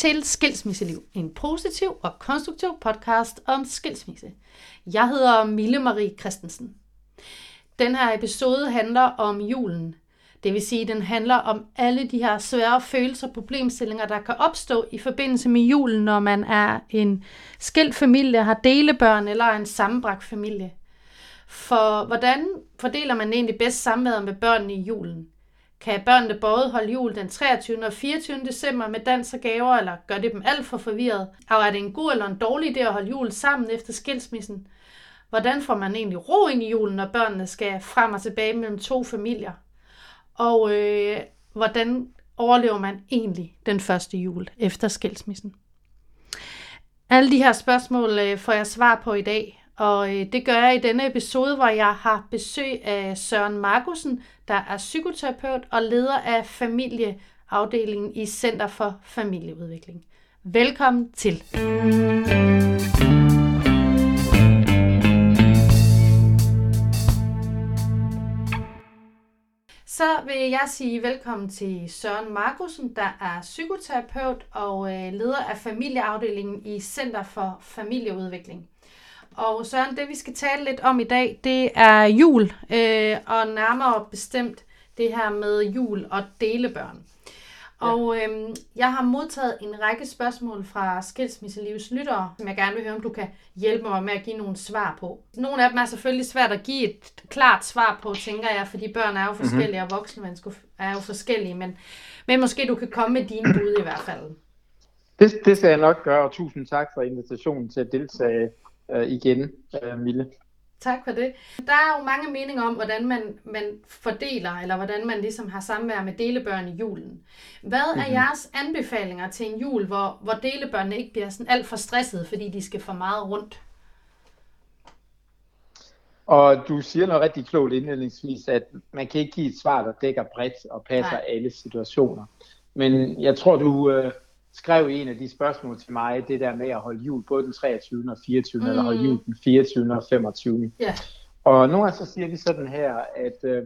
Til Skilsmisseliv, en positiv og konstruktiv podcast om skilsmisse. Jeg hedder Mille Marie Christensen. Den her episode handler om julen. Det vil sige, den handler om alle de her svære følelser og problemstillinger, der kan opstå i forbindelse med julen, når man er en skilt familie, har delebørn eller en sammenbragt familie. For hvordan fordeler man egentlig bedst samværet med børnene i julen? Kan børnene både holde jul den 23. og 24. december med dans og gaver, eller gør det dem alt for forvirret? Og er det en god eller en dårlig idé at holde jul sammen efter skilsmissen? Hvordan får man egentlig ro ind i julen, når børnene skal frem og tilbage mellem to familier? Og øh, hvordan overlever man egentlig den første jul efter skilsmissen? Alle de her spørgsmål øh, får jeg svar på i dag, og øh, det gør jeg i denne episode, hvor jeg har besøg af Søren Markusen, der er psykoterapeut og leder af familieafdelingen i Center for Familieudvikling. Velkommen til. Så vil jeg sige velkommen til Søren Markusen, der er psykoterapeut og øh, leder af familieafdelingen i Center for Familieudvikling. Og Søren, det vi skal tale lidt om i dag, det er jul, øh, og nærmere bestemt det her med jul og delebørn. Og øh, jeg har modtaget en række spørgsmål fra Skilsmisselivs lyttere, som jeg gerne vil høre, om du kan hjælpe mig med at give nogle svar på. Nogle af dem er selvfølgelig svært at give et klart svar på, tænker jeg, fordi børn er jo mhm. forskellige, mm-hmm. og voksne mennesker er jo forskellige, men, men måske du kan komme med dine bud i hvert fald. Det, det skal jeg nok gøre, og tusind tak for invitationen til at deltage øh, igen, øh, Mille. Tak for det. Der er jo mange meninger om, hvordan man, man fordeler, eller hvordan man ligesom har samvær med delebørn i julen. Hvad er mm-hmm. jeres anbefalinger til en jul, hvor, hvor delebørnene ikke bliver sådan alt for stressede, fordi de skal for meget rundt? Og du siger noget rigtig klogt indledningsvis, at man kan ikke give et svar, der dækker bredt og passer Nej. alle situationer. Men jeg tror, du, øh, skrev en af de spørgsmål til mig, det der med at holde jul både den 23. og 24. Mm. eller holde jul den 24. og 25. Yeah. Og nogle gange så siger vi sådan her, at øh,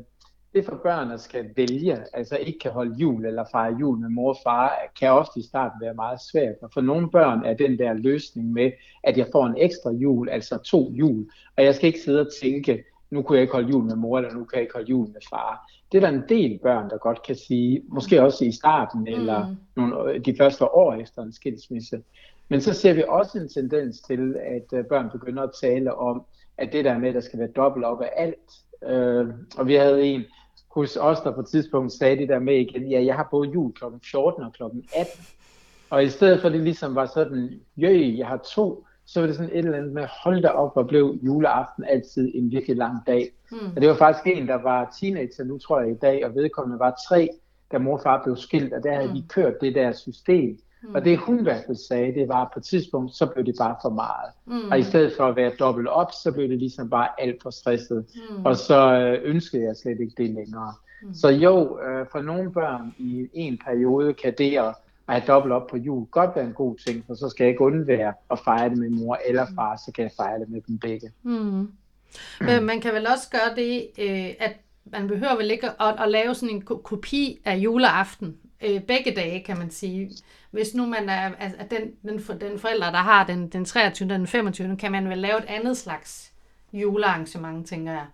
det for børn, der skal vælge, altså ikke kan holde jul eller fejre jul med mor og far, kan ofte i starten være meget svært. Og for nogle børn er den der løsning med, at jeg får en ekstra jul, altså to jul, og jeg skal ikke sidde og tænke, nu kunne jeg ikke holde jul med mor, eller nu kan jeg ikke holde jul med far. Det er der en del børn, der godt kan sige, måske også i starten, mm. eller nogle, de første år efter en skilsmisse. Men så ser vi også en tendens til, at øh, børn begynder at tale om, at det der med, at der skal være dobbelt op af alt. Øh, og vi havde en hos os, der på et tidspunkt sagde det der med igen, ja, jeg har både jul kl. 14 og kl. 18. Og i stedet for det ligesom var sådan, jøj, jeg har to, så var det sådan et eller andet med, hold da op, og blev juleaften altid en virkelig lang dag. Mm. Og det var faktisk en, der var teenager nu, tror jeg, i dag, og vedkommende var tre, da mor og far blev skilt, og der havde mm. de kørt det der system. Mm. Og det hun i hvert fald sagde, det var, at på et tidspunkt, så blev det bare for meget. Mm. Og i stedet for at være dobbelt op, så blev det ligesom bare alt for stresset. Mm. Og så øh, ønskede jeg slet ikke det længere. Mm. Så jo, øh, for nogle børn i en periode kan det at at have dobbelt op på jul godt være en god ting, for så skal jeg ikke undvære at fejre det med mor eller far, så kan jeg fejre det med dem begge. Mm. Men man kan vel også gøre det, øh, at man behøver vel ikke at, at lave sådan en kopi af juleaften øh, begge dage, kan man sige. Hvis nu man er altså, den, den, den forælder, der har den, den 23. og den 25. kan man vel lave et andet slags julearrangement, tænker jeg.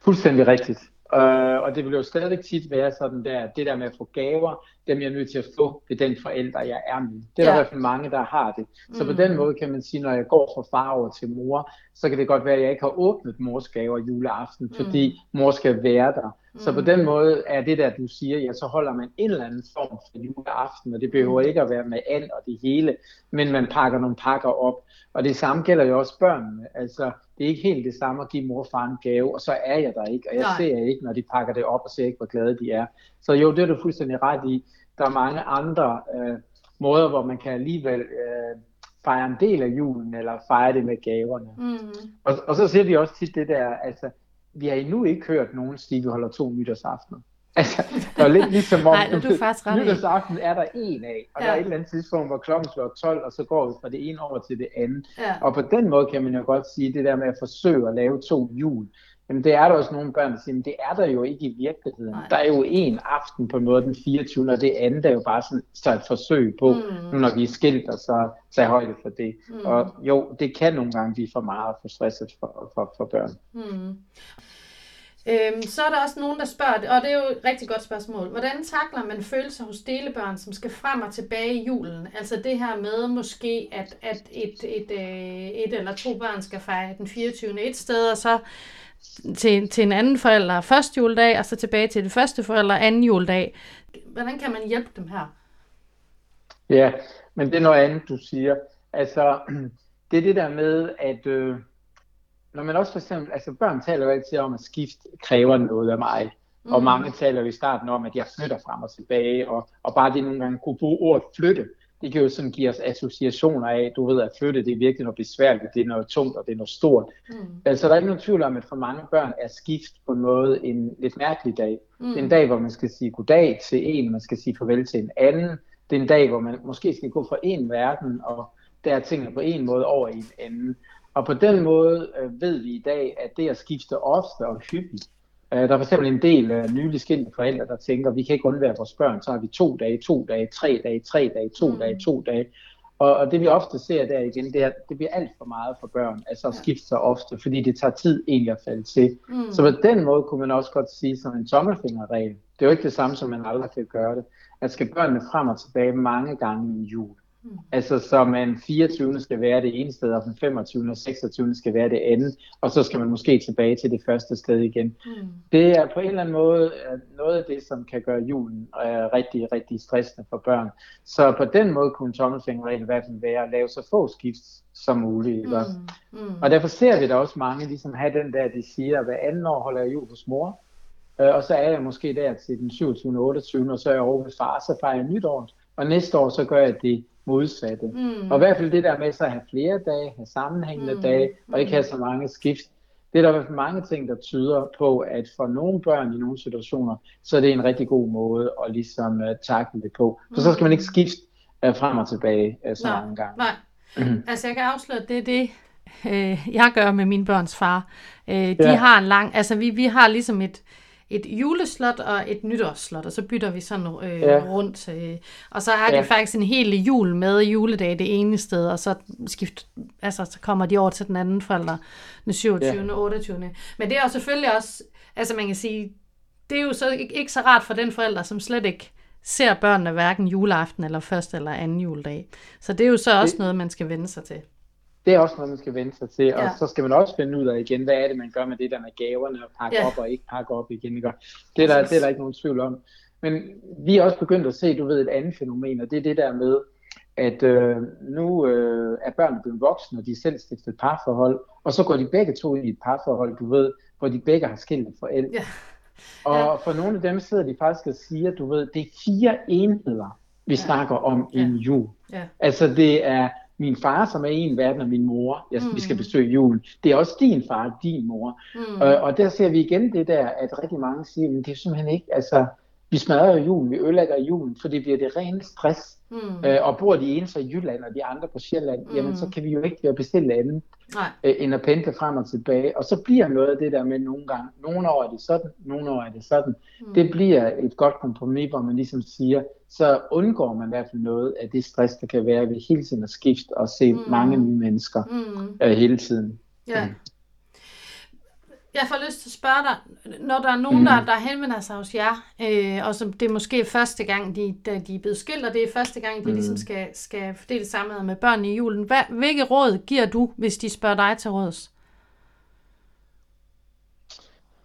Fuldstændig rigtigt. Uh, og det vil jo stadig tit være sådan der, det der med at få gaver, dem jeg er nødt til at få, det er den forælder, jeg er med. Det er ja. der i hvert fald mange, der har det. Så mm. på den måde kan man sige, når jeg går fra far over til mor, så kan det godt være, at jeg ikke har åbnet mors gaver juleaften, mm. fordi mor skal være der. Mm. Så på den måde er det der, du siger, ja, så holder man en eller anden form for juleaften, og det behøver mm. ikke at være med and og det hele, men man pakker nogle pakker op. Og det samme gælder jo også børnene. Altså, det er ikke helt det samme at give mor og far en gave, og så er jeg der ikke, og jeg Nej. ser ikke, når de pakker det op, og ser ikke, hvor glade de er. Så jo, det er du fuldstændig ret i. Der er mange andre øh, måder, hvor man kan alligevel øh, fejre en del af julen, eller fejre det med gaverne. Mm. Og, og så siger vi også tit det der, altså, vi har endnu ikke hørt nogen sige, at vi holder to nytårsaftener. Altså, det er lidt ligesom om, Nej, du faktisk ret nytårsaften er der en af, og ja. der er et eller andet tidspunkt, hvor klokken slår 12, og så går vi fra det ene over til det andet. Ja. Og på den måde kan man jo godt sige, det der med at forsøge at lave to jul, Jamen det er der også nogle børn, der siger, men det er der jo ikke i virkeligheden. Nej. Der er jo en aften på en måde den 24. og det andet er jo bare sådan, så et forsøg på, mm. nu når vi er skilt, og så tage højde for det. Mm. Og jo, det kan nogle gange blive for meget for stresset for, for, for børn. Mm. Øhm, så er der også nogen, der spørger, og det er jo et rigtig godt spørgsmål. Hvordan takler man følelser hos delebørn, som skal frem og tilbage i julen? Altså det her med måske, at, at et, et, øh, et eller to børn skal fejre den 24. et sted, og så til, til en anden forælder første juledag, og så tilbage til det første forælder anden juledag. Hvordan kan man hjælpe dem her? Ja, men det er noget andet, du siger. Altså, det er det der med, at øh, når man også for eksempel, altså børn taler jo altid om, at skift kræver noget af mig. Mm. Og mange taler jo i starten om, at jeg flytter frem og tilbage, og, og bare det nogle gange kunne bruge ordet flytte, det kan jo sådan give os associationer af, du ved, at flytte, det er virkelig noget besværligt, det er noget tungt, og det er noget stort. Mm. Altså, der er ikke nogen tvivl om, at for mange børn er skift på en måde en lidt mærkelig dag. Mm. Det er en dag, hvor man skal sige goddag til en, man skal sige farvel til en anden. Det er en dag, hvor man måske skal gå fra en verden, og der er tingene på en måde over i en anden. Og på den måde øh, ved vi i dag, at det at skifte ofte og hyppigt, der er for eksempel en del øh, nylig skilte forældre, der tænker, vi kan ikke undvære vores børn, så har vi to dage, to dage, tre dage, tre dage, to mm. dage, to dage. Og, og det vi ofte ser der igen, det er, det bliver alt for meget for børn, altså at skifte sig ofte, fordi det tager tid egentlig at falde til. Mm. Så på den måde kunne man også godt sige som en tommelfingerregel. Det er jo ikke det samme, som man aldrig kan gøre det. At skal børnene frem og tilbage mange gange i jul, Mm. Altså så man 24. skal være det ene sted, og den 25. og 26. skal være det andet, og så skal man måske tilbage til det første sted igen. Mm. Det er på en eller anden måde øh, noget af det, som kan gøre julen uh, rigtig, rigtig stressende for børn. Så på den måde kunne en tommelfingerregel i hvert fald være at lave så få skift som muligt. Mm. Mm. Og derfor ser vi da også mange ligesom have den der, de siger, at hver anden år holder jeg jul hos mor, uh, og så er jeg måske der til den 27. og 28. og så er jeg over ved far, så fejrer jeg nytår. Og næste år så gør jeg det modsatte. Mm. Og i hvert fald det der med så at have flere dage, have sammenhængende mm. dage, og ikke have så mange skift. Det er der i hvert fald mange ting, der tyder på, at for nogle børn i nogle situationer, så er det en rigtig god måde at ligesom uh, takle det på. For mm. så skal man ikke skifte uh, frem og tilbage uh, så nej, mange gange. Nej, mm. altså jeg kan afsløre, at det er det, øh, jeg gør med min børns far. Øh, de ja. har en lang, altså vi, vi har ligesom et, et juleslot og et nytårsslot, og så bytter vi sådan øh, ja. rundt. Øh, og så er det ja. faktisk en hel jul med juledag det ene sted, og så skift, altså, så kommer de over til den anden forælder den 27. Ja. 28. Men det er jo selvfølgelig også, altså man kan sige, det er jo så ikke, ikke så rart for den forælder, som slet ikke ser børnene hverken juleaften eller første eller anden juledag. Så det er jo så også det, noget, man skal vende sig til det er også noget, man skal vende sig til, ja. og så skal man også finde ud af igen, hvad er det, man gør med det der med gaverne, og pakke ja. op og ikke pakke op igen. Ikke? Det, er der, det er der ikke nogen tvivl om. Men vi er også begyndt at se, du ved, et andet fænomen, og det er det der med, at øh, nu øh, er børnene blevet voksne, og de er selv stiftet parforhold, og så går de begge to ind i et parforhold, du ved, hvor de begge har skilte forældre. Ja. Og ja. for nogle af dem sidder de faktisk og siger, du ved, det er fire enheder, vi ja. snakker om ja. i en jul. Ja. Altså det er min far, som er en verden, og min mor, jeg, mm. vi skal mm. besøge julen. Det er også din far, din mor. Mm. Og, og der ser vi igen det der, at rigtig mange siger, men det er simpelthen ikke, altså, vi smadrer julen, vi ødelægger julen, for det bliver det rene stress. Mm. Øh, og bor de ene så i Jylland, og de andre på Sjælland, mm. jamen så kan vi jo ikke bestille andet, øh, end at pendle frem og tilbage. Og så bliver noget af det der med nogle gange, nogle år er det sådan, nogle år er det sådan. Mm. Det bliver et godt kompromis, hvor man ligesom siger, så undgår man i hvert fald noget af det stress, der kan være ved hele tiden at skifte og se mm. mange nye mennesker mm. øh, hele tiden. Ja. Mm jeg får lyst til at spørge dig, når der er nogen, mm. der, der henvender sig hos jer, øh, og som det er måske første gang, de, de er blevet skilt, og det er første gang, de mm. ligesom skal, skal fordele sammen med børn i julen. Hvad, hvilke råd giver du, hvis de spørger dig til råds?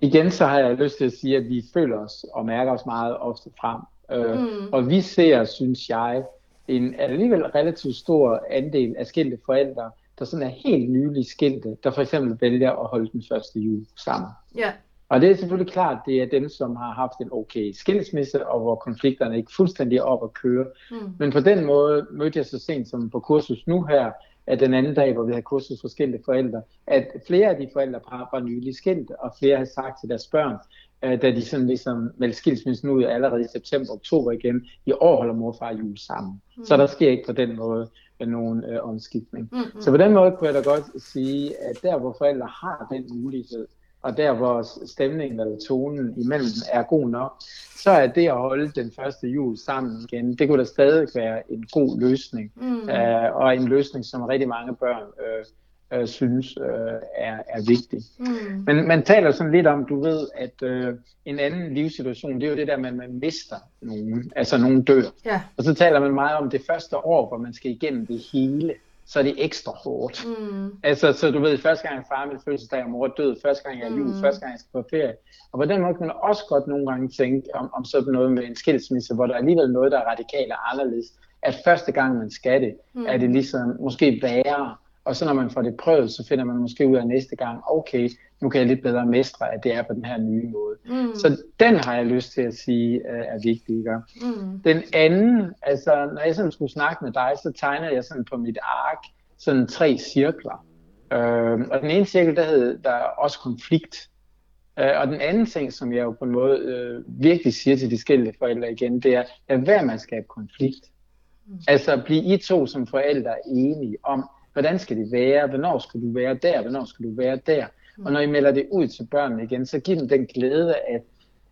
Igen så har jeg lyst til at sige, at vi føler os og mærker os meget ofte frem. Øh, mm. Og vi ser, synes jeg, en alligevel relativt stor andel af skilte forældre, der sådan er helt nylig skilte, der for eksempel vælger at holde den første jul sammen. Ja. Og det er selvfølgelig klart, det er dem, som har haft en okay skilsmisse, og hvor konflikterne ikke fuldstændig er op at køre. Mm. Men på den måde mødte jeg så sent som på kursus nu her, at den anden dag, hvor vi havde kursus for skilte forældre, at flere af de forældre var nylig skilte, og flere havde sagt til deres børn, øh, da de sådan ligesom meldte skilsmissen ud allerede i september oktober igen, i år holder mor og far jul sammen. Mm. Så der sker ikke på den måde nogen øh, omskiftning. Mm-hmm. Så på den måde kunne jeg da godt sige, at der hvor forældre har den mulighed, og der hvor stemningen eller tonen imellem er god nok, så er det at holde den første jul sammen igen, det kunne da stadig være en god løsning, mm. øh, og en løsning, som rigtig mange børn øh, øh, synes øh, er, er vigtig. Mm. Men man taler sådan lidt om, du ved, at øh, en anden livssituation, det er jo det der med, at man mister nogen, altså nogen dør. Ja. Og så taler man meget om det første år, hvor man skal igennem det hele så er det ekstra hårdt. Mm. Altså, så du ved, første gang far min fødselsdag, og mor død, første gang jeg er jul, mm. første gang jeg skal på ferie. Og på den måde kan man også godt nogle gange tænke om, om sådan noget med en skilsmisse, hvor der er alligevel noget, der er radikalt og anderledes. At første gang man skal det, mm. er det ligesom måske værre, og så når man får det prøvet, så finder man måske ud af næste gang, okay, nu kan jeg lidt bedre mestre, at det er på den her nye måde. Mm. Så den har jeg lyst til at sige er vigtig. Ikke? Mm. Den anden, altså når jeg sådan skulle snakke med dig, så tegnede jeg sådan på mit ark sådan tre cirkler. Øh, og den ene cirkel, der hed der er også konflikt. Øh, og den anden ting, som jeg jo på en måde øh, virkelig siger til de skældte forældre igen, det er, at hver man skabe konflikt. Mm. Altså blive I to som forældre enige om, hvordan skal det være, hvornår skal du være der, hvornår skal du være der. Og når I melder det ud til børnene igen, så giv dem den glæde, at,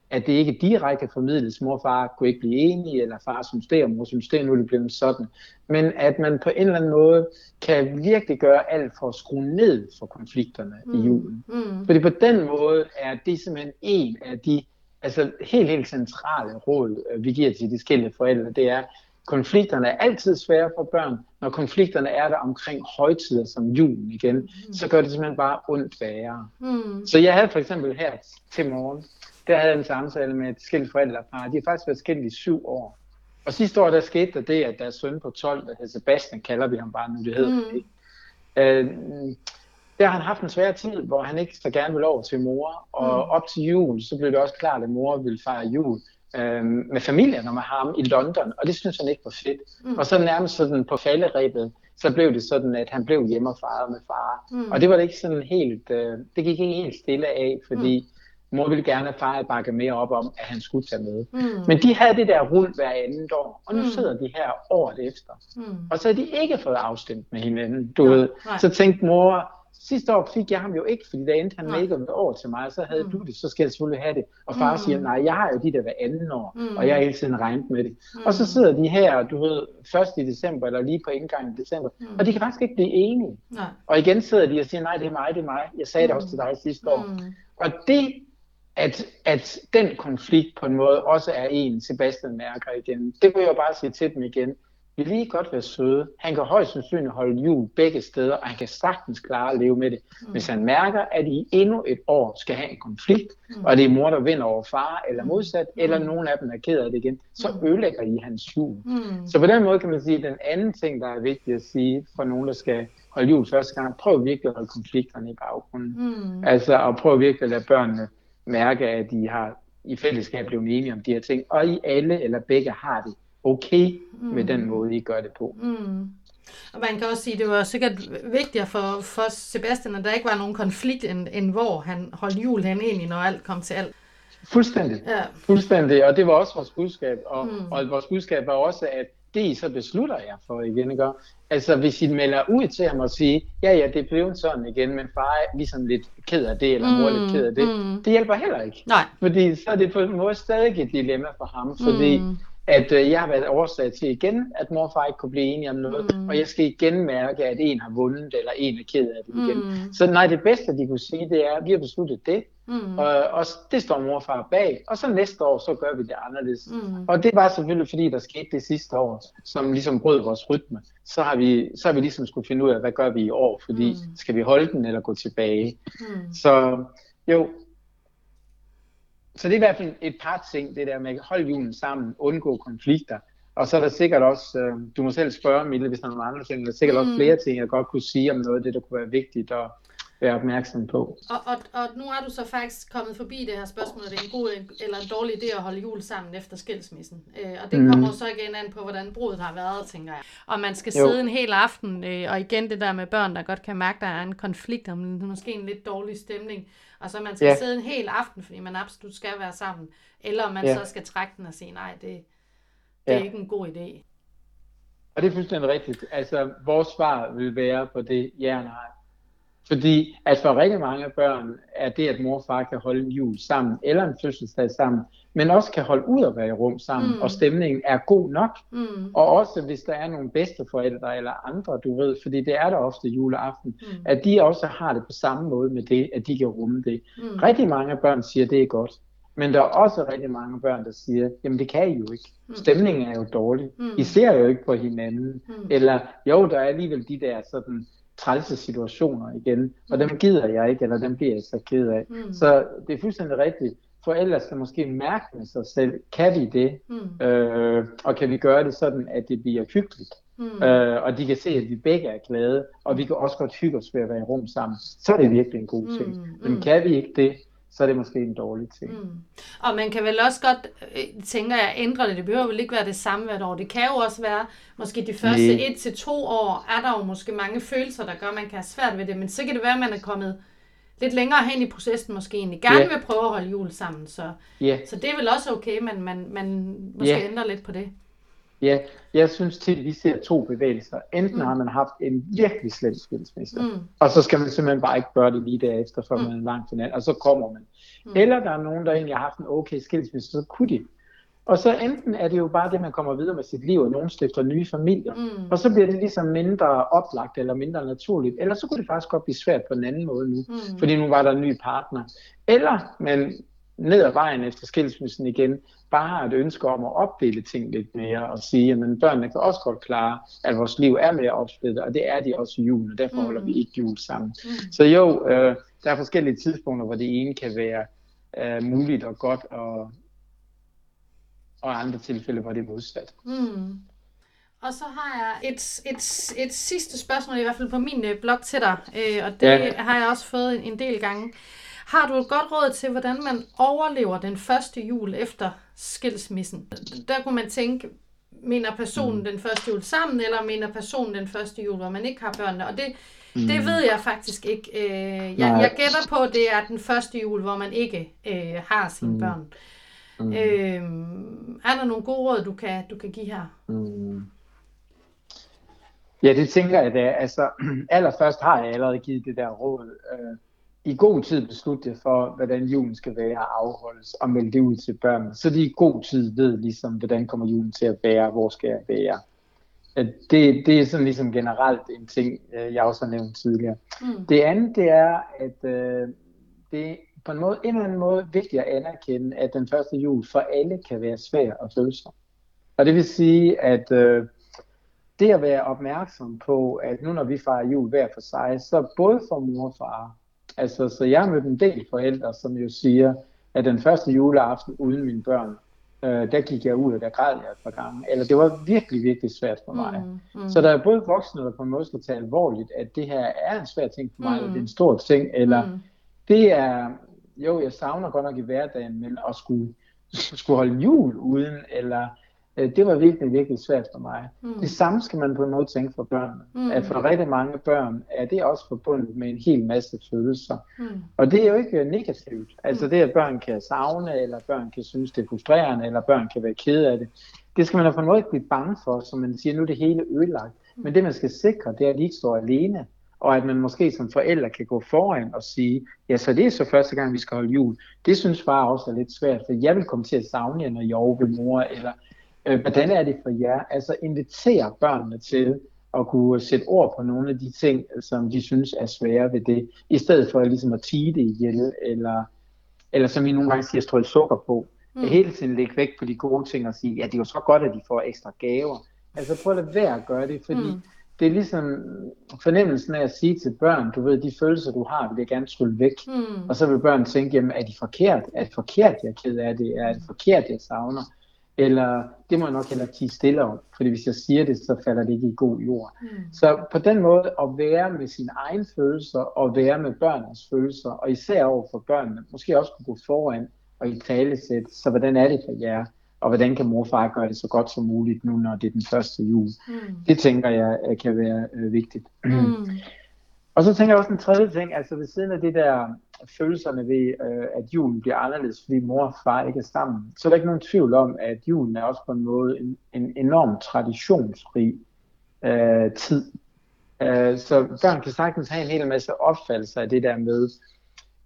at det ikke direkte formidles, mor og far kunne ikke blive enige, eller far synes det, og mor synes det, nu er det blevet sådan. Men at man på en eller anden måde kan virkelig gøre alt for at skrue ned for konflikterne mm. i julen. Mm. Fordi på den måde er det simpelthen en af de altså helt, helt centrale råd, øh, vi giver til de skilte forældre, det er, Konflikterne er altid svære for børn. Når konflikterne er der omkring højtider som julen igen, mm. så gør det simpelthen bare ondt værre. Mm. Så jeg havde for eksempel her til morgen, der havde jeg en samtale med et skilt forældrepar. De har faktisk været skilt i syv år. Og sidste år, der skete der det, at deres søn på 12, der hedder Sebastian, kalder vi ham bare nu, det hedder mm. ikke. Øh, der har han haft en svær tid, hvor han ikke så gerne vil over til mor. Og mm. op til jul, så blev det også klart, at mor ville fejre jul øh, med familien og med ham i London, og det synes han ikke var fedt. Mm. Og så nærmest sådan på falderæbet, så blev det sådan, at han blev hjemme og fejrede med far. Mm. Og det var det ikke sådan helt, øh, det gik ikke helt stille af, fordi mm. mor ville gerne have far bakke mere op om, at han skulle tage med. Mm. Men de havde det der rul hver andet år, og nu mm. sidder de her året efter. Mm. Og så har de ikke fået afstemt med hinanden, du ja, ved. Så tænkte mor, sidste år fik jeg ham jo ikke, fordi der endte han med ikke at over til mig, så havde mm. du det, så skal jeg selvfølgelig have det. Og far mm. siger, nej, jeg har jo de der hver anden år, mm. og jeg har hele tiden regnet med det. Mm. Og så sidder de her, du ved, først i december, eller lige på indgangen i december, mm. og de kan faktisk ikke blive enige. Nej. Og igen sidder de og siger, nej, det er mig, det er mig. Jeg sagde mm. det også til dig sidste år. Mm. Og det, at, at den konflikt på en måde også er en, Sebastian mærker igen, det vil jeg bare sige til dem igen vil lige godt være søde. Han kan højst sandsynligt holde jul begge steder, og han kan sagtens klare at leve med det. Mm. Hvis han mærker, at I endnu et år skal have en konflikt, mm. og det er mor, der vinder over far, eller modsat, mm. eller nogen af dem er ked af det igen, så mm. ødelægger I hans jul. Mm. Så på den måde kan man sige, at den anden ting, der er vigtigt at sige for nogen, der skal holde jul første gang, prøv virkelig at holde konflikterne i baggrunden. Mm. Altså, og prøv virkelig at lade børnene mærke, at de har i fællesskab blevet enige om de her ting, og I alle eller begge har det okay mm. med den måde, I gør det på. Mm. Og man kan også sige, at det var sikkert vigtigere for, for Sebastian, at der ikke var nogen konflikt, end, end hvor han holdt jul hen egentlig, når alt kom til alt. Fuldstændig. Ja. Fuldstændig. Og det var også vores budskab. Og, mm. og vores budskab var også, at det I så beslutter jeg for igen, ikke? Altså hvis I melder ud til ham og siger, ja ja, det er blevet sådan igen, men far er ligesom lidt ked af det, eller mor er lidt ked af det, mm. det hjælper heller ikke. Nej. Fordi så er det på en måde stadig et dilemma for ham, fordi mm at øh, jeg har været årsag til igen, at mor og far ikke kunne blive enige om noget, mm. og jeg skal igen mærke, at en har vundet, eller en er ked af det igen. Mm. Så nej, det bedste, de kunne sige, det er, at vi har besluttet det, mm. og, og det står mor og far bag, og så næste år, så gør vi det anderledes. Mm. Og det var selvfølgelig, fordi der skete det sidste år, som ligesom brød vores rytme. Så har vi, så har vi ligesom skulle finde ud af, hvad gør vi i år, fordi mm. skal vi holde den, eller gå tilbage? Mm. Så jo, så det er i hvert fald et par ting, det der med at holde julen sammen, undgå konflikter. Og så er der sikkert også, øh, du må selv spørge Mille, hvis der er nogle andre ting, der er sikkert mm. også flere ting, jeg godt kunne sige om noget af det, der kunne være vigtigt at være opmærksom på. Og, og, og nu er du så faktisk kommet forbi det her spørgsmål, er det en god eller en dårlig idé at holde jul sammen efter skilsmissen? Øh, og det mm. kommer så igen an på, hvordan brudet har været, tænker jeg. Og man skal jo. sidde en hel aften, øh, og igen det der med børn, der godt kan mærke, der er en konflikt, om måske en lidt dårlig stemning. Og så man skal ja. sidde en hel aften, fordi man absolut skal være sammen. Eller man ja. så skal trække den og sige, nej, det, det ja. er ikke en god idé. Og det er fuldstændig rigtigt. Altså, vores svar vil være på det, ja nej. Fordi at for rigtig mange børn er det, at mor og far kan holde en jul sammen, eller en fødselsdag sammen, men også kan holde ud og være i rum sammen, mm. og stemningen er god nok. Mm. Og også hvis der er nogle bedsteforældre eller andre, du ved, fordi det er der ofte juleaften, mm. at de også har det på samme måde med det, at de kan rumme det. Mm. Rigtig mange børn siger, at det er godt. Men der er også rigtig mange børn, der siger, jamen det kan I jo ikke. Mm. Stemningen er jo dårlig. Mm. I ser jo ikke på hinanden. Mm. Eller jo, der er alligevel de der sådan trælse situationer igen, og dem gider jeg ikke, eller dem bliver jeg så ked af. Mm. Så det er fuldstændig rigtigt. Forældre skal måske mærke med sig selv, kan vi det, mm. øh, og kan vi gøre det sådan, at det bliver hyggeligt. Mm. Øh, og de kan se, at vi begge er glade, og vi kan også godt hygge os ved at være i rum sammen. Så er det virkelig en god ting. Mm. Men kan vi ikke det, så er det måske en dårlig ting. Mm. Og man kan vel også godt, øh, tænker jeg, ændre det. Det behøver vel ikke være det samme hvert år. Det kan jo også være, måske de første Nej. et til to år, er der jo måske mange følelser, der gør, at man kan have svært ved det. Men så kan det være, at man er kommet lidt længere hen i processen måske egentlig. Gerne yeah. vil prøve at holde jul sammen. Så, yeah. så det er vel også okay, men man, man måske yeah. ændrer lidt på det. Ja, jeg synes til, at vi ser to bevægelser. Enten mm. har man haft en virkelig slem skilsmisse, mm. og så skal man simpelthen bare ikke gøre det lige derefter, for mm. man er langt til og så kommer man. Mm. Eller der er nogen, der egentlig har haft en okay skilsmisse, så kunne de. Og så enten er det jo bare det, man kommer videre med sit liv, og nogen stifter nye familier, mm. og så bliver det ligesom mindre oplagt eller mindre naturligt. Eller så kunne det faktisk godt blive svært på en anden måde nu, mm. fordi nu var der en ny partner. Eller man ned ad vejen efter skilsmissen igen, bare har et ønske om at opdele ting lidt mere og sige, at børnene kan også godt klare, at vores liv er mere opsplittet, og det er de også i julen, og derfor holder mm. vi ikke jul sammen. Mm. Så jo, øh, der er forskellige tidspunkter, hvor det ene kan være øh, muligt og godt, og, og andre tilfælde, hvor det er modsat. Mm. Og så har jeg et, et, et sidste spørgsmål, i hvert fald på min øh, blog til dig, øh, og det ja. har jeg også fået en del gange. Har du et godt råd til, hvordan man overlever den første jul efter skilsmissen? Der kunne man tænke, mener personen mm. den første jul sammen, eller mener personen den første jul, hvor man ikke har børnene? Og det, mm. det ved jeg faktisk ikke. Øh, jeg, jeg gætter på, at det er den første jul, hvor man ikke øh, har sine mm. børn. Mm. Øh, er der nogle gode råd, du kan, du kan give her? Mm. Ja, det tænker jeg da. Altså, allerførst har jeg allerede givet det der råd. Øh, i god tid beslutte det for, hvordan julen skal være og afholdes, og melde det ud til børnene. Så de i god tid ved ligesom, hvordan kommer julen til at være, hvor skal jeg være. Det, det er sådan ligesom generelt en ting, øh, jeg også har nævnt tidligere. Mm. Det andet, det er, at øh, det er på en, måde, en eller anden måde vigtigt at anerkende, at den første jul for alle kan være svær at føle. Og det vil sige, at øh, det at være opmærksom på, at nu når vi fejrer jul hver for sig, så både for mor og far, Altså, så jeg har mødt en del forældre, som jo siger, at den første juleaften uden mine børn, øh, der gik jeg ud, og der græd jeg et par gange. Eller det var virkelig, virkelig svært for mig. Mm, mm. Så der er både voksne, der på en måde skal tage alvorligt, at det her er en svær ting for mig, mm. eller det er en stor ting, eller mm. det er, jo, jeg savner godt nok i hverdagen, men at skulle, skulle holde jul uden, eller det var virkelig, virkelig svært for mig. Mm. Det samme skal man på en måde tænke for børnene. Mm. At for rigtig mange børn er det også forbundet med en hel masse følelser. Mm. Og det er jo ikke negativt. Altså mm. det, at børn kan savne, eller børn kan synes, det er frustrerende, eller børn kan være kede af det. Det skal man på en måde ikke blive bange for, som man siger, nu er det hele ødelagt. Mm. Men det, man skal sikre, det er, at de ikke står alene. Og at man måske som forældre kan gå foran og sige, ja, så det er så første gang, vi skal holde jul. Det synes far også er lidt svært, for jeg vil komme til at savne jer, når jeg er mor, eller Øh, hvordan er det for jer? Altså invitere børnene til at kunne sætte ord på nogle af de ting, som de synes er svære ved det, i stedet for ligesom at tige det ihjel, eller, eller som vi nogle gange siger, strøge sukker på. Mm. Hele tiden lægge vægt på de gode ting og sige, ja, det er jo så godt, at de får ekstra gaver. Altså prøv at lade være at gøre det, fordi mm. det er ligesom fornemmelsen af at sige til børn, du ved, de følelser, du har, vil jeg gerne trylle væk. Mm. Og så vil børn tænke, jamen er de forkert? Er det forkert, jeg er ked af det? Er det forkert, jeg savner? Eller det må jeg nok heller tige stille om, fordi hvis jeg siger det, så falder det ikke i god jord. Mm. Så på den måde at være med sine egne følelser og være med børnenes følelser, og især over for børnene, måske også kunne gå foran og i talesæt, så hvordan er det for jer, og hvordan kan mor og far gøre det så godt som muligt nu, når det er den første jul. Mm. Det tænker jeg kan være øh, vigtigt. Mm. og så tænker jeg også en tredje ting, altså ved siden af det der følelserne ved, øh, at julen bliver anderledes, fordi mor og far ikke er sammen, så er der ikke nogen tvivl om, at julen er også på en måde en, en enorm traditionsrig øh, tid. Øh, så børn kan sagtens have en hel masse opfattelser af det der med,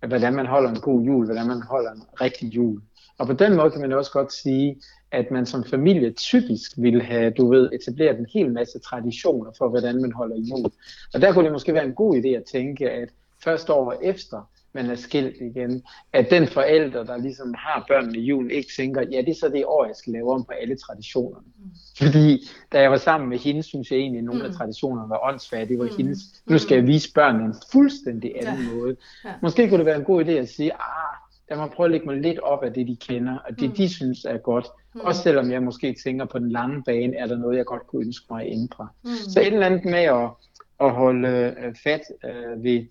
hvordan man holder en god jul, hvordan man holder en rigtig jul. Og på den måde kan man også godt sige, at man som familie typisk vil have, du ved, etableret en hel masse traditioner for, hvordan man holder jul. Og der kunne det måske være en god idé at tænke, at første år efter, man er skilt igen, at den forælder, der ligesom har børnene i julen, ikke tænker, ja, det er så det år, jeg skal lave om på alle traditionerne. Mm. Fordi da jeg var sammen med hende, synes jeg egentlig, at nogle mm. af traditionerne var åndssvage. Det var mm. hendes, nu skal jeg vise børnene en fuldstændig anden ja. måde. Ja. Måske kunne det være en god idé at sige, ah, der må prøve at lægge mig lidt op af det, de kender, og det, mm. de synes er godt. Mm. Også selvom jeg måske tænker på den lange bane, er der noget, jeg godt kunne ønske mig at ændre. Mm. Så et eller andet med at, at holde øh, fat øh, ved,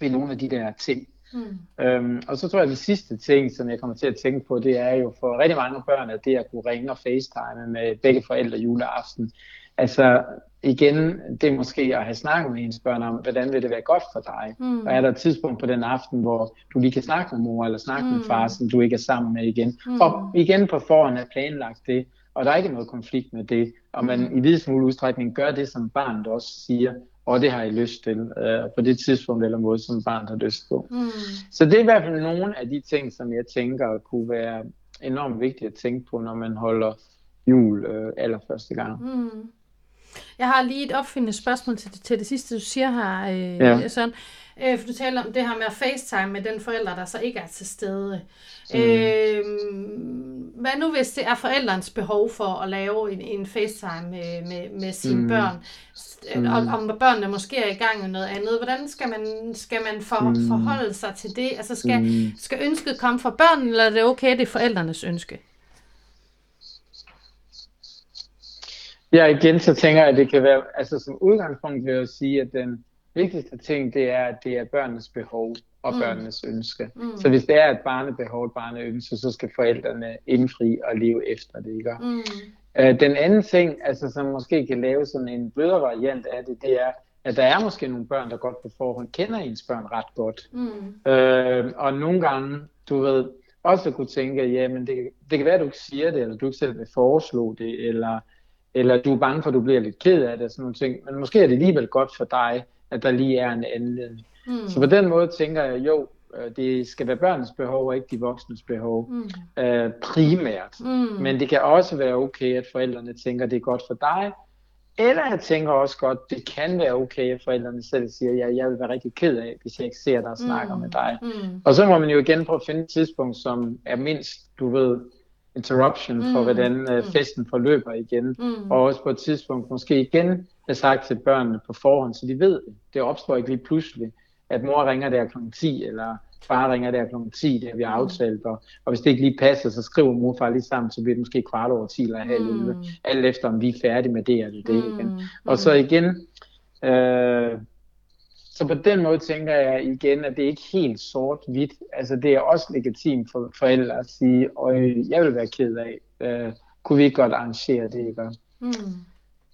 ved nogle af de der ting. Mm. Øhm, og så tror jeg, at den sidste ting, som jeg kommer til at tænke på, det er jo for rigtig mange børn, at det at kunne ringe og facetime med begge forældre juleaften. Altså igen, det er måske at have snakket med ens børn om, hvordan vil det være godt for dig? Mm. Og er der et tidspunkt på den aften, hvor du lige kan snakke med mor eller snakke mm. med far, som du ikke er sammen med igen? Mm. Og igen på forhånd er planlagt det, og der er ikke noget konflikt med det. Og man mm. i videst mulig udstrækning gør det, som barnet også siger, og det har I lyst til, øh, på det tidspunkt eller måde, som barnet har lyst på. Mm. Så det er i hvert fald nogle af de ting, som jeg tænker kunne være enormt vigtige at tænke på, når man holder jul øh, allerførste gang. Mm. Jeg har lige et opfindende spørgsmål til, til det sidste, du siger her, øh, ja. Søren. Øh, for du taler om det her med at facetime med den forælder, der så ikke er til stede. Mm. Øh, hvad nu hvis det er forældrens behov for at lave en, en facetime med, med, med sine mm. børn, mm. og om børnene måske er i gang med noget andet, hvordan skal man, skal man for, mm. forholde sig til det? Altså skal, mm. skal ønsket komme fra børnene, eller er det okay, det er forældrenes ønske? Ja, igen så tænker jeg, at det kan være, altså som udgangspunkt vil jeg sige, at den vigtigste ting, det er, at det er børnenes behov og mm. børnenes ønske. Mm. Så hvis det er et barnebehov, et barneønske, så skal forældrene indfri og leve efter det, ikke? Mm. Øh, den anden ting, altså som måske kan lave sådan en blødere variant af det, det er, at der er måske nogle børn, der godt på forhånd kender ens børn ret godt. Mm. Øh, og nogle gange, du ved, også kunne tænke, jamen det, det kan være, at du ikke siger det, eller du ikke selv vil foreslå det, eller eller du er bange for, at du bliver lidt ked af det og sådan nogle ting. Men måske er det alligevel godt for dig, at der lige er en anledning. Mm. Så på den måde tænker jeg, jo, øh, det skal være børnenes behov og ikke de voksnes behov mm. øh, primært. Mm. Men det kan også være okay, at forældrene tænker, det er godt for dig. Eller jeg tænker også godt, det kan være okay, at forældrene selv siger, at ja, jeg vil være rigtig ked af, hvis jeg ikke ser dig og snakker mm. med dig. Mm. Og så må man jo igen prøve at finde et tidspunkt, som er mindst, du ved, interruption for, mm. hvordan uh, festen forløber igen. Mm. Og også på et tidspunkt måske igen have sagt til børnene på forhånd, så de ved det. Det opstår ikke lige pludselig, at mor ringer der kl. 10, eller far ringer der kl. 10, det har vi mm. aftalt. Og, og hvis det ikke lige passer, så skriver mor og far lige sammen, så bliver det måske kvart over 10 eller halv 11. Mm. Alt efter, om vi er færdige med det eller det mm. igen. Og så igen, øh, så på den måde tænker jeg igen, at det er ikke helt sort-hvidt. Altså det er også legitimt for forældre at sige, og jeg vil være ked af, uh, kunne vi ikke godt arrangere det, ikke? Mm.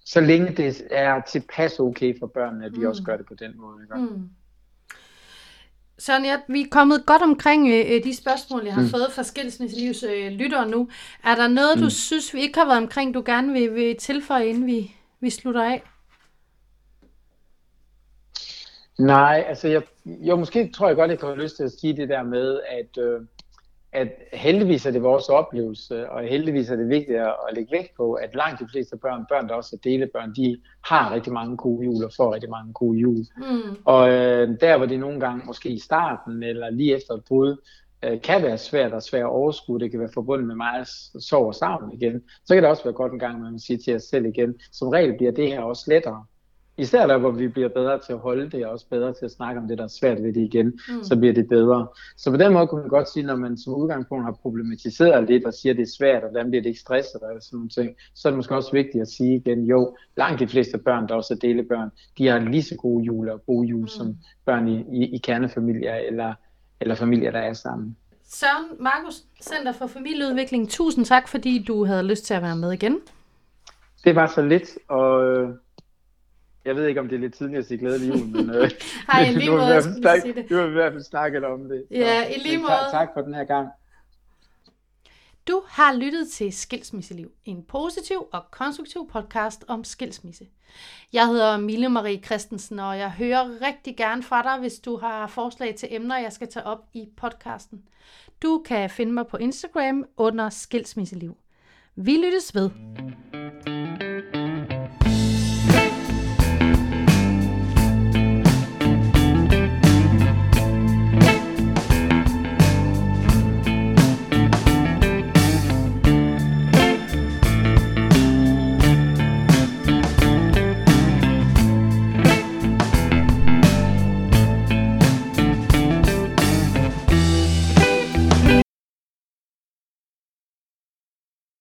Så længe det er tilpas okay for børnene, at vi mm. også gør det på den måde, ikke? Mm. Sonja, vi er kommet godt omkring øh, de spørgsmål, jeg har mm. fået fra Skilsmisselivs øh, lyttere nu. Er der noget, du mm. synes, vi ikke har været omkring, du gerne vil, vil tilføje, inden vi, vi slutter af? Nej, altså jeg, jo, måske tror jeg godt, jeg kan have lyst til at sige det der med, at, øh, at heldigvis er det vores oplevelse, og heldigvis er det vigtigt at, at lægge vægt på, at langt de fleste børn, børn der også er delebørn, de har rigtig mange gode jul og får rigtig mange gode jul. Mm. Og øh, der hvor det nogle gange, måske i starten eller lige efter et brud, øh, kan være svært og svært at overskue, det kan være forbundet med meget sorg og savn igen, så kan det også være godt en gang, man siger til os selv igen, som regel bliver det her også lettere især der, hvor vi bliver bedre til at holde det, og også bedre til at snakke om det, der er svært ved det igen, mm. så bliver det bedre. Så på den måde kunne man godt sige, når man som udgangspunkt har problematiseret lidt, og siger, at det er svært, og hvordan bliver det ikke stresset, og sådan nogle ting, så er det måske også vigtigt at sige igen, jo, langt de fleste børn, der også er delebørn, de har lige så gode jule og gode jul, mm. som børn i, i, i kernefamilier, eller, eller familier, der er sammen. Søren Markus, Center for Familieudvikling, tusind tak, fordi du havde lyst til at være med igen. Det var så lidt, og jeg ved ikke, om det er lidt tidligt at sige glædelig jul, men øh, Hej, i lige måde, jeg sige det. Du har i hvert fald snakket om det. Ja, i lige måde. Tak, tak for den her gang. Du har lyttet til Skilsmisseliv, en positiv og konstruktiv podcast om skilsmisse. Jeg hedder Mille Marie Christensen, og jeg hører rigtig gerne fra dig, hvis du har forslag til emner, jeg skal tage op i podcasten. Du kan finde mig på Instagram under Skilsmisseliv. Vi lyttes ved.